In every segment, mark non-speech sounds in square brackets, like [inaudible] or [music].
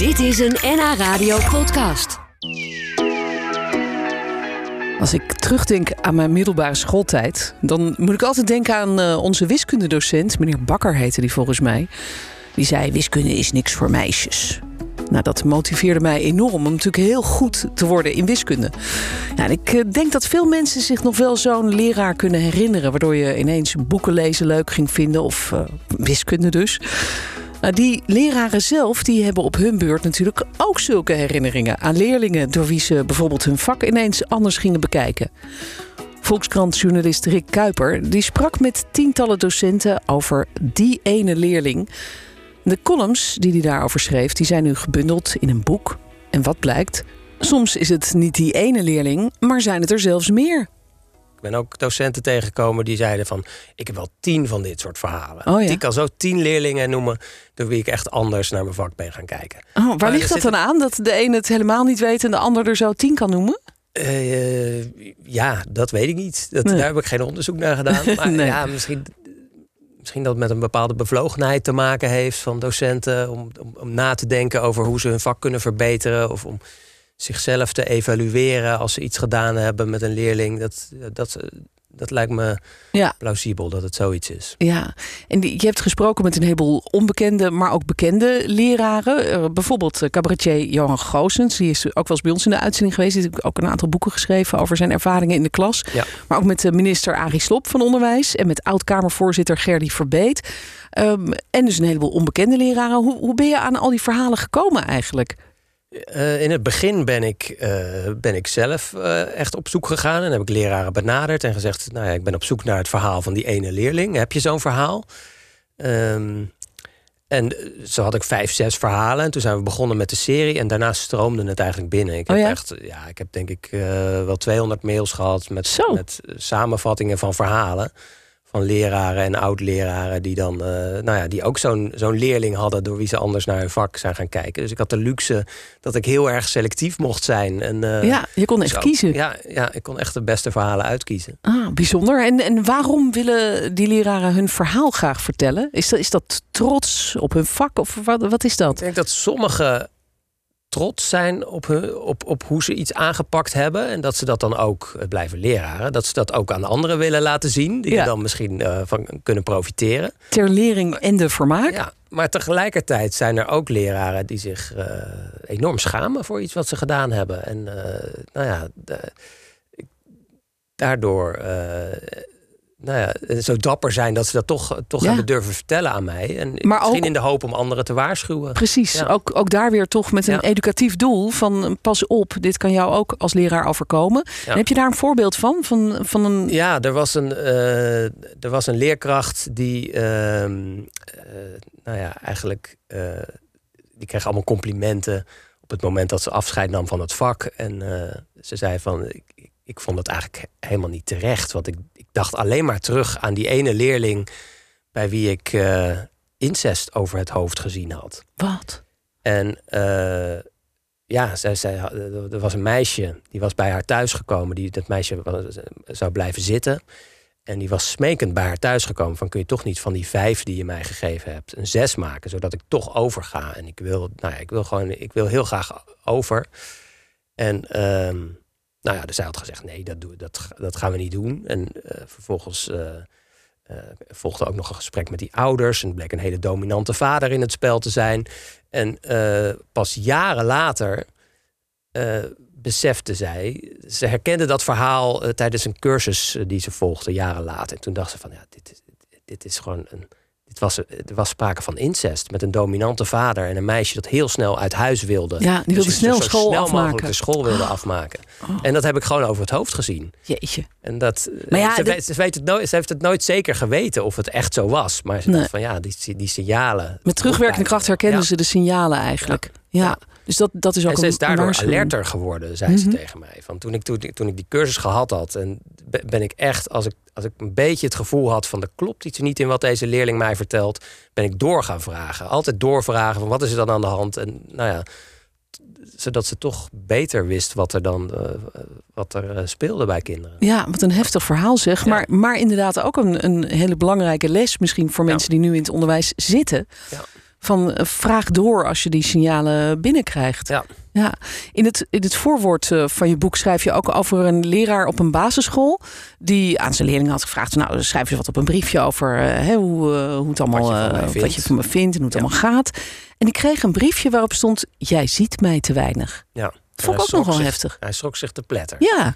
Dit is een NH Radio podcast. Als ik terugdenk aan mijn middelbare schooltijd, dan moet ik altijd denken aan uh, onze wiskundedocent, meneer Bakker heette die volgens mij. Die zei: Wiskunde is niks voor meisjes. Nou, dat motiveerde mij enorm om natuurlijk heel goed te worden in wiskunde. Ik uh, denk dat veel mensen zich nog wel zo'n leraar kunnen herinneren, waardoor je ineens boeken lezen leuk ging vinden, of uh, wiskunde dus. Nou, die leraren zelf die hebben op hun beurt natuurlijk ook zulke herinneringen aan leerlingen door wie ze bijvoorbeeld hun vak ineens anders gingen bekijken. Volkskrant-journalist Rick Kuiper die sprak met tientallen docenten over die ene leerling. De columns die hij daarover schreef, die zijn nu gebundeld in een boek. En wat blijkt? Soms is het niet die ene leerling, maar zijn het er zelfs meer. Ik ben ook docenten tegengekomen die zeiden van... ik heb wel tien van dit soort verhalen. Oh, ja. Ik kan zo tien leerlingen noemen... door wie ik echt anders naar mijn vak ben gaan kijken. Oh, waar Maar ligt dat dan aan? Dat de een het helemaal niet weet en de ander er zo tien kan noemen? Eh, ja, dat weet ik niet. Dat, Nee. Daar heb ik geen onderzoek naar gedaan. [laughs] Maar Nee. ja, misschien, misschien dat het met een bepaalde bevlogenheid te maken heeft... van docenten om, om, om na te denken over hoe ze hun vak kunnen verbeteren... of om zichzelf te evalueren als ze iets gedaan hebben met een leerling. Dat, dat, dat lijkt me Ja. plausibel dat het zoiets is. Ja, en je hebt gesproken met een heleboel onbekende, maar ook bekende leraren. Eh, bijvoorbeeld eh, cabaretier Johan Goossens. Die is ook wel eens bij ons in de uitzending geweest. Die heeft ook een aantal boeken geschreven over zijn ervaringen in de klas. Ja. Maar ook met de minister Arie Slob van Onderwijs. En met oud-Kamervoorzitter Gerdy Verbeet. Ehm, en dus een heleboel onbekende leraren. Hoe, hoe ben je aan al die verhalen gekomen eigenlijk? Eh, in het begin ben ik, eh, ben ik zelf eh, echt op zoek gegaan. En heb ik leraren benaderd en gezegd... nou ja, ik ben op zoek naar het verhaal van die ene leerling. Heb je zo'n verhaal? Ehm, en zo had ik vijf, zes verhalen. En toen zijn we begonnen met de serie. En daarna stroomde het eigenlijk binnen. Ik heb, Oh ja? echt, ja, ik heb denk ik wel 200 mails gehad... met, met samenvattingen van verhalen van leraren en oud-leraren die dan, eh, nou ja, die ook zo'n zo'n leerling hadden door wie ze anders naar hun vak zijn gaan kijken. Dus ik had de luxe dat ik heel erg selectief mocht zijn. En, eh, ja, je kon echt zo- kiezen. Ja, ja, ik kon echt de beste verhalen uitkiezen. Ah, bijzonder. En, en waarom willen die leraren hun verhaal graag vertellen? Is dat, is dat trots op hun vak of wat, wat is Ik dat? denk dat sommigen trots zijn op, hun, op, op hoe ze iets aangepakt hebben. En dat ze dat dan ook eh, blijven leraren. Dat ze dat ook aan anderen willen laten zien. Die Ja. er dan misschien eh, van kunnen profiteren. Ter lering en de vermaak? Ja, maar tegelijkertijd zijn er ook leraren die zich eh, enorm schamen voor iets wat ze gedaan hebben. En nou ja, de- daardoor nou ja, zo dapper zijn dat ze dat toch, toch Ja. hebben durven vertellen aan mij. En Maar misschien ook- in de hoop om anderen te waarschuwen. Precies, Ja. ook, ook daar weer toch met een Ja. educatief doel van pas op, dit kan jou ook als leraar overkomen. Heb je daar een voorbeeld van? Van, van een... Ja, er was een, eh, er was een leerkracht die, ehm, eh, nou ja, eigenlijk, eh, die kreeg allemaal complimenten op het moment dat ze afscheid nam van het vak. En eh, ze zei van, ik, ik- vond het eigenlijk helemaal niet terecht. Want ik, ik dacht alleen maar terug aan die ene leerling bij wie ik eh, incest over het hoofd gezien had. Wat? En eh, ja, zij, zij, er was een meisje die was bij haar thuis gekomen. Die, dat meisje was- zou blijven zitten. En die was smekend bij haar thuis gekomen. Van kun je toch niet van die vijf die je mij gegeven hebt een zes maken. Zodat ik toch overga. En ik wil, nou ja, ik wil gewoon, ik wil heel graag over. En ehm, nou ja, dus zij had gezegd: nee, dat, doe, dat, dat gaan we niet doen. En eh, vervolgens eh, eh, volgde ook nog een gesprek met die ouders. En bleek een hele dominante vader in het spel te zijn. En pas jaren later besefte zij, ze herkende dat verhaal tijdens een cursus die ze volgde jaren later. En toen dacht ze van, ja, dit, dit is gewoon een. Dit was, er was sprake van incest met een dominante vader en een meisje dat heel snel uit huis wilde. Ja, die wilde Dus snel zo school snel mogelijk de school wilde afmaken. En dat heb ik gewoon over het hoofd gezien. Jeetje. En dat, eh, Maar ja, ze, dit- weet, ze, weet het nooit, ze heeft het nooit zeker geweten of het echt zo was. Maar ze Nee. dacht van ja, die, die signalen. Met terugwerkende kracht herkenden Ja. ze de signalen eigenlijk. Ja. Dus dat, dat is ook En ze is daardoor alerter geworden, zei ze Mhm. tegen mij. Van toen, ik, toen, ik- toen ik die cursus gehad had, en be- ben ik echt, als ik, als ik een beetje het gevoel had van er klopt iets niet in wat deze leerling mij vertelt, ben ik door gaan vragen. Altijd doorvragen van wat is er dan aan de hand? En nou ja, zodat ze toch beter wist wat er dan eh, wat er eh, speelde bij kinderen. Ja, wat een heftig verhaal zeg. Ja. Maar, maar inderdaad ook een, een hele belangrijke les misschien voor Ja. mensen die nu in het onderwijs zitten. Ja. Van eh, vraag door als je die signalen binnenkrijgt. Ja. Ja, in het, in het voorwoord eh, van je boek schrijf je ook over een leraar op een basisschool. die aan zijn leerlingen had gevraagd: Nou, schrijf eens wat op een briefje over hè, hoe, hoe het allemaal. Wat je, van mij wat je van me vindt en hoe het allemaal gaat. En die kreeg een briefje waarop stond: Jij ziet mij te weinig. Ja. Dat vond ik ook nog wel zich, heftig. Hij schrok zich te pletter. Ja,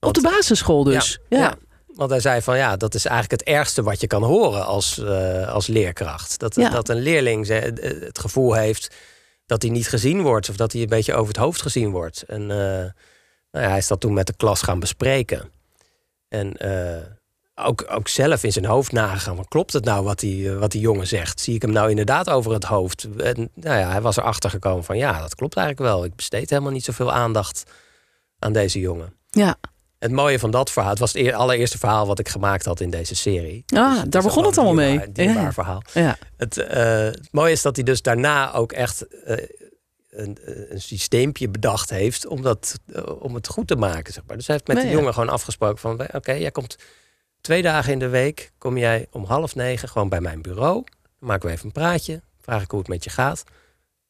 op de basisschool dus. Ja, ja. Want hij zei van ja, dat is eigenlijk het ergste wat je kan horen als, uh, als leerkracht. Dat, Ja. dat een leerling ze- eh, het gevoel heeft dat hij niet gezien wordt. Of dat hij een beetje over het hoofd gezien wordt. En eh, nou ja, hij is dat toen met de klas gaan bespreken. En eh, ook, ook zelf in zijn hoofd nagegaan. Van, klopt het nou wat die, eh, wat die jongen zegt? Zie ik hem nou inderdaad over het hoofd? En nou ja, hij was erachter gekomen van ja, dat klopt eigenlijk wel. Ik besteed helemaal niet zoveel aandacht aan deze jongen. ja. Het mooie van dat verhaal, het was het eer- allereerste verhaal wat ik gemaakt had in deze serie. Ah, Dus daar begon het een allemaal mee. dierbaar- dierbaar Ja. verhaal. ja. Het, eh, het mooie is dat hij dus daarna ook echt eh, een, een systeempje bedacht heeft om, dat, eh, om het goed te maken. Zeg maar. Dus hij heeft met Nee, de ja. jongen gewoon afgesproken van... oké, jij komt twee dagen in de week, kom jij om half negen gewoon bij mijn bureau. Dan maken we even een praatje, vraag ik hoe het met je gaat.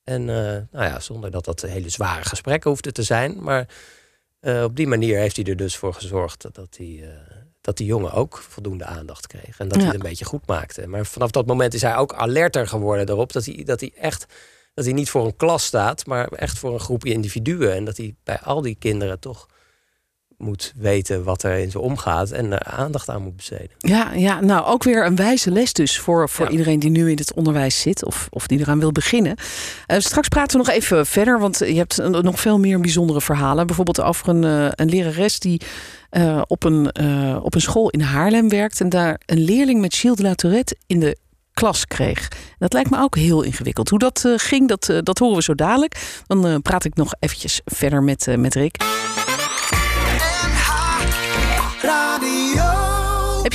En eh, nou ja, zonder dat dat hele zware gesprekken hoefde te zijn. Maar eh, op die manier heeft hij er dus voor gezorgd dat, hij... eh, dat die jongen ook voldoende aandacht kreeg. En dat Ja. hij het een beetje goed maakte. Maar vanaf dat moment is hij ook alerter geworden erop. Dat hij, dat hij echt dat hij niet voor een klas staat, maar echt voor een groepje individuen. En dat hij bij al die kinderen toch moet weten wat er in ze omgaat en er aandacht aan moet besteden. Ja, ja, nou ook weer een wijze les dus voor, voor Ja. iedereen die nu in het onderwijs zit of, of die eraan wil beginnen. Eh, straks praten we nog even verder, want je hebt nog veel meer bijzondere verhalen. Bijvoorbeeld over een, eh, een lerares die eh, op, een, op een school in Haarlem werkt en daar een leerling met Gilles de la Tourette in de klas kreeg. Dat lijkt me ook heel ingewikkeld. Hoe dat ging, dat, dat horen we zo dadelijk. Dan praat ik nog eventjes verder met, met Rick.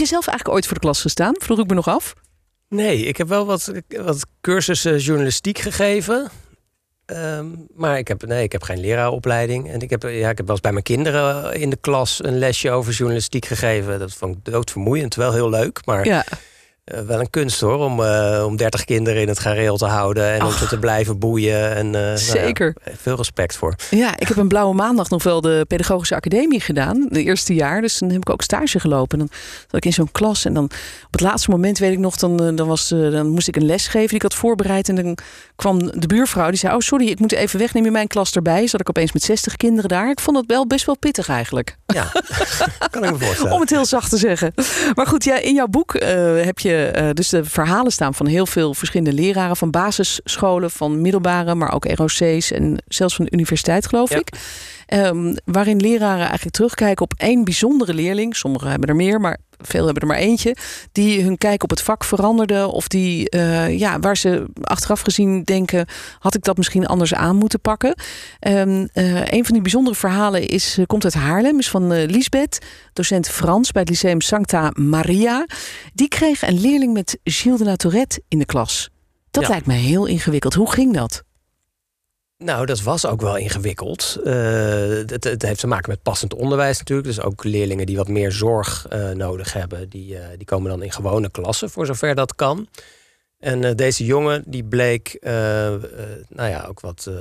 Je zelf eigenlijk ooit voor de klas gestaan? Vroeg ik me nog af. Nee, ik heb wel wat, wat cursussen journalistiek gegeven. Ehm, maar ik heb, nee, ik heb geen leraaropleiding. En ik heb, ja, ik heb wel eens bij mijn kinderen in de klas een lesje over journalistiek gegeven. Dat vond ik doodvermoeiend, wel heel leuk. Maar Ja, Eh, wel een kunst hoor, om, eh, om 30 kinderen in het gareel te houden en om ze te blijven boeien. En, eh, nou ja, Zeker. veel respect voor. ja, ik heb een blauwe maandag nog wel de pedagogische academie gedaan. De eerste jaar. Dus dan heb ik ook stage gelopen. En dan zat ik in zo'n klas. En dan op het laatste moment weet ik nog, dan, dan, was, dan moest ik een les geven die ik had voorbereid. En dan kwam de buurvrouw die zei: Oh, sorry, ik moet even weg. Neem je mijn klas erbij? Zat ik opeens met 60 kinderen daar. Ik vond dat wel best wel pittig eigenlijk. Ja, [laughs] kan ik me [laughs] voorstellen. Om het heel zacht te zeggen. Maar goed, ja, in jouw boek heb je eh, dus de verhalen staan van heel veel verschillende leraren. Van basisscholen, van middelbare, maar ook ROC's en zelfs van de universiteit, geloof Ja. ik. Ehm, waarin leraren eigenlijk terugkijken op één bijzondere leerling. Sommigen hebben er meer, maar veel hebben er maar eentje. Die hun kijk op het vak veranderde. Of die, eh, ja, waar ze achteraf gezien denken: had ik dat misschien anders aan moeten pakken? Eh, een van die bijzondere verhalen is, eh, komt uit Haarlem, is van Lisbeth, docent Frans bij het Lyceum Sancta Maria. Die kreeg een leerling met Gilles de in de klas. Dat Ja. lijkt me heel ingewikkeld. Hoe ging dat? Nou, dat was ook wel ingewikkeld. Eh, het, het heeft te maken met passend onderwijs natuurlijk. Dus ook leerlingen die wat meer zorg eh, nodig hebben, die, eh, die komen dan in gewone klassen, voor zover dat kan. En deze jongen die bleek, nou ja, ook wat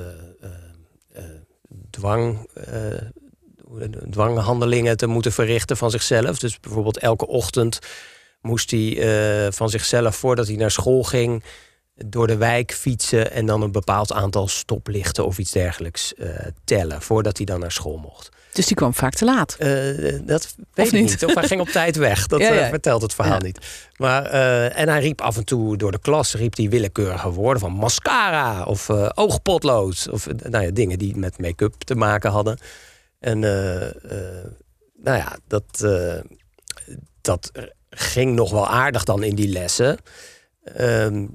dwang, dwanghandelingen te moeten verrichten van zichzelf. Dus bijvoorbeeld elke ochtend moest hij van zichzelf, voordat hij naar school ging, door de wijk fietsen en dan een bepaald aantal stoplichten of iets dergelijks eh, tellen voordat hij dan naar school mocht. Dus die kwam vaak te laat. Eh, dat weet ik niet? niet. Of hij ging op [laughs] tijd weg. Dat Ja, ja. eh, vertelt het verhaal Ja. niet. Maar, en hij riep af en toe door de klas riep hij willekeurige woorden van mascara of oogpotlood. Of nou ja, dingen die met make-up te maken hadden. En nou ja, dat, dat ging nog wel aardig dan in die lessen. Ehm,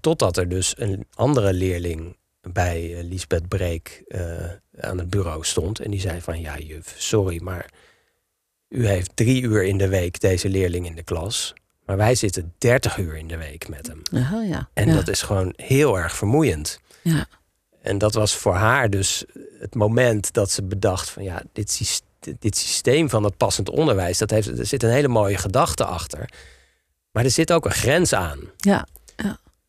totdat er dus een andere leerling bij eh, Lisbeth Breek eh, aan het bureau stond. En die zei van, ja juf, sorry, maar u heeft drie uur in de week deze leerling in de klas. Maar wij zitten 30 uur in de week met hem. Ja. En ja. dat is gewoon heel erg vermoeiend. Ja. En dat was voor haar dus het moment dat ze bedacht van ja, dit, syst- dit systeem van het passend onderwijs, dat heeft, er zit een hele mooie gedachte achter. Maar er zit ook een grens aan. Ja.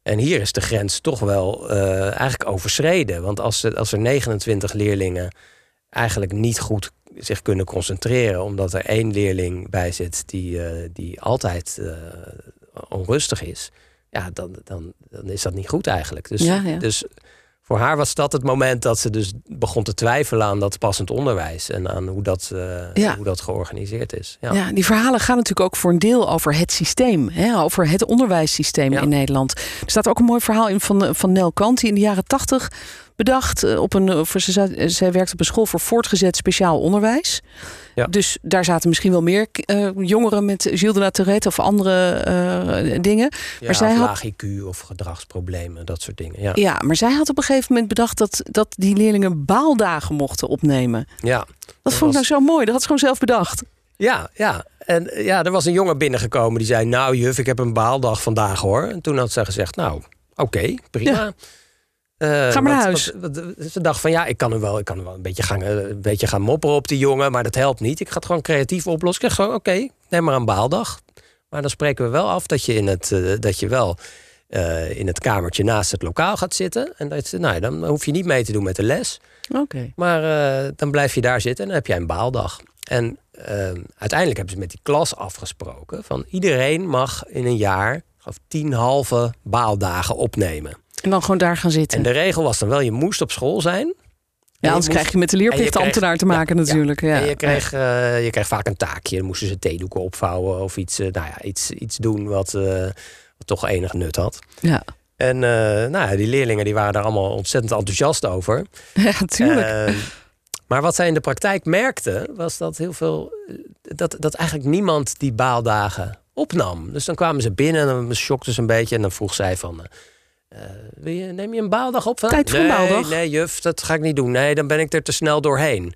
En hier is de grens toch wel uh, eigenlijk overschreden. Want als, als er 29 leerlingen eigenlijk niet goed zich kunnen concentreren, omdat er één leerling bij zit die, uh, die altijd uh, onrustig is, ja, dan, dan, dan is dat niet goed eigenlijk. Dus, Ja, ja. dus voor haar was dat het moment dat ze dus begon te twijfelen aan dat passend onderwijs en aan hoe dat, eh, Ja. hoe dat georganiseerd is. Ja. Ja, die verhalen gaan natuurlijk ook voor een deel over het systeem, hè, over het onderwijssysteem Ja. in Nederland. Er staat ook een mooi verhaal in van, van Nel Kant, die in de jaren tachtig bedacht. eh, Op een, eh, voor, ze, za- zij werkte op een school voor voortgezet speciaal onderwijs. Ja. Dus daar zaten misschien wel meer eh, jongeren met Gilles de la Tourette of andere eh, dingen. Ja, maar zij had- laag IQ of gedragsproblemen, dat soort dingen. Ja, Ja, maar zij had op een gegeven moment bedacht dat, dat die leerlingen baaldagen mochten opnemen. ja. Dat vond ik nou zo mooi. Dat had ze gewoon zelf bedacht. Ja, ja. En eh, ja, er was een jongen binnengekomen die zei: Nou, juf, ik heb een baaldag vandaag hoor. En toen had ze gezegd: Nou, oké, prima. Eh, Ga maar naar huis. want- want ze dacht van ja, ik kan er wel, ik kan er wel een beetje gaan, eh, een beetje gaan mopperen op die jongen, maar dat helpt niet. Ik ga het gewoon creatief oplossen. Ik zeg gewoon, oké, neem maar een baaldag. Maar dan spreken we wel af dat je in het, eh, dat je wel in het kamertje naast het lokaal gaat zitten. En dat, nou, dan hoef je niet mee te doen met de les. Oké. Maar dan blijf je daar zitten en dan heb jij een baaldag. En eh, uiteindelijk hebben ze met die klas afgesproken... van iedereen mag in een jaar of tien halve baaldagen opnemen. En dan gewoon daar gaan zitten. En de regel was dan wel, je moest op school zijn. ja, anders moest- krijg je met de leerplichtambtenaar te maken ja, natuurlijk. Ja. En je kreeg, eh, je kreeg vaak een taakje. Dan moesten ze theedoeken opvouwen of iets, eh, nou ja, iets, iets doen wat, eh, wat toch enig nut had. Ja. En nou ja, die leerlingen die waren daar allemaal ontzettend enthousiast over. [laughs] ja, tuurlijk. Ehm, maar wat zij in de praktijk merkten, was dat heel veel. Dat, dat eigenlijk niemand die baaldagen opnam. Dus dan kwamen ze binnen en dan schokten ze een beetje. En dan vroeg zij van. Eh, eh, wil je, neem je een baaldag op? Tijd voor een nee, baaldag. Nee, juf, dat ga ik niet doen. Nee, dan ben ik er te snel doorheen.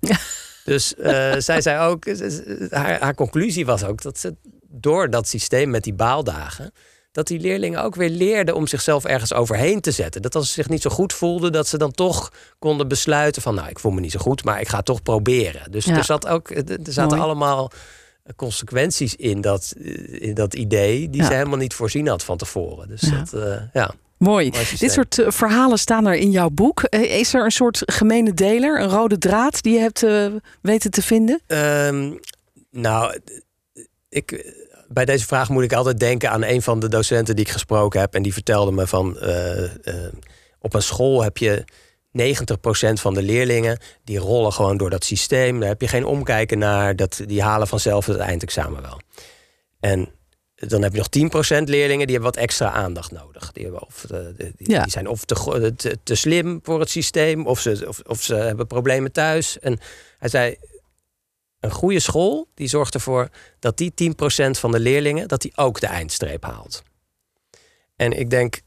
Dus eh, [laughs] zij zei ook, eh, haar, haar conclusie was ook dat ze door dat systeem met die baaldagen, dat die leerlingen ook weer leerden om zichzelf ergens overheen te zetten. Dat als ze zich niet zo goed voelden, dat ze dan toch konden besluiten van, nou, ik voel me niet zo goed, maar ik ga het toch proberen. Dus Ja. er, zat ook, er zaten Mooi. allemaal consequenties in dat, in dat idee die Ja. ze helemaal niet voorzien had van tevoren. Dus Ja. dat, eh, ja. Mooi. Dit soort eh, verhalen staan er in jouw boek. Eh, is er een soort gemene deler, een rode draad die je hebt eh, weten te vinden? Ehm, nou, ik, bij deze vraag moet ik altijd denken aan een van de docenten die ik gesproken heb. En die vertelde me van op een school heb je 90% van de leerlingen die rollen gewoon door dat systeem. Daar heb je geen omkijken naar. Dat, die halen vanzelf het eindexamen wel. En dan heb je nog 10% leerlingen die hebben wat extra aandacht nodig. Die, hebben of, eh, die, Ja. die zijn of te, go- te, te slim voor het systeem, of ze, of, of ze hebben problemen thuis. En hij zei, een goede school die zorgt ervoor dat die 10% van de leerlingen dat die ook de eindstreep haalt. En ik denk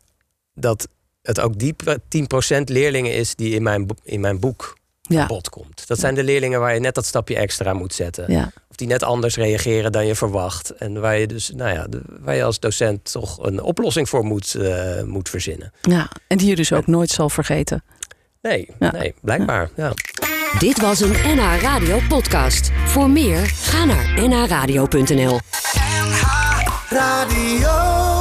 dat het ook die 10% leerlingen is die in mijn, in mijn boek Ja. bod komt. Dat zijn de leerlingen waar je net dat stapje extra moet zetten. Ja. Of die net anders reageren dan je verwacht. En waar je dus, nou ja, de- waar je als docent toch een oplossing voor moet, eh, moet verzinnen. ja. En die je dus ook nooit zal vergeten. Nee, Ja. nee, blijkbaar. Ja. Dit was een NH Radio podcast. Voor meer, ga naar nhradio.nl. Radio.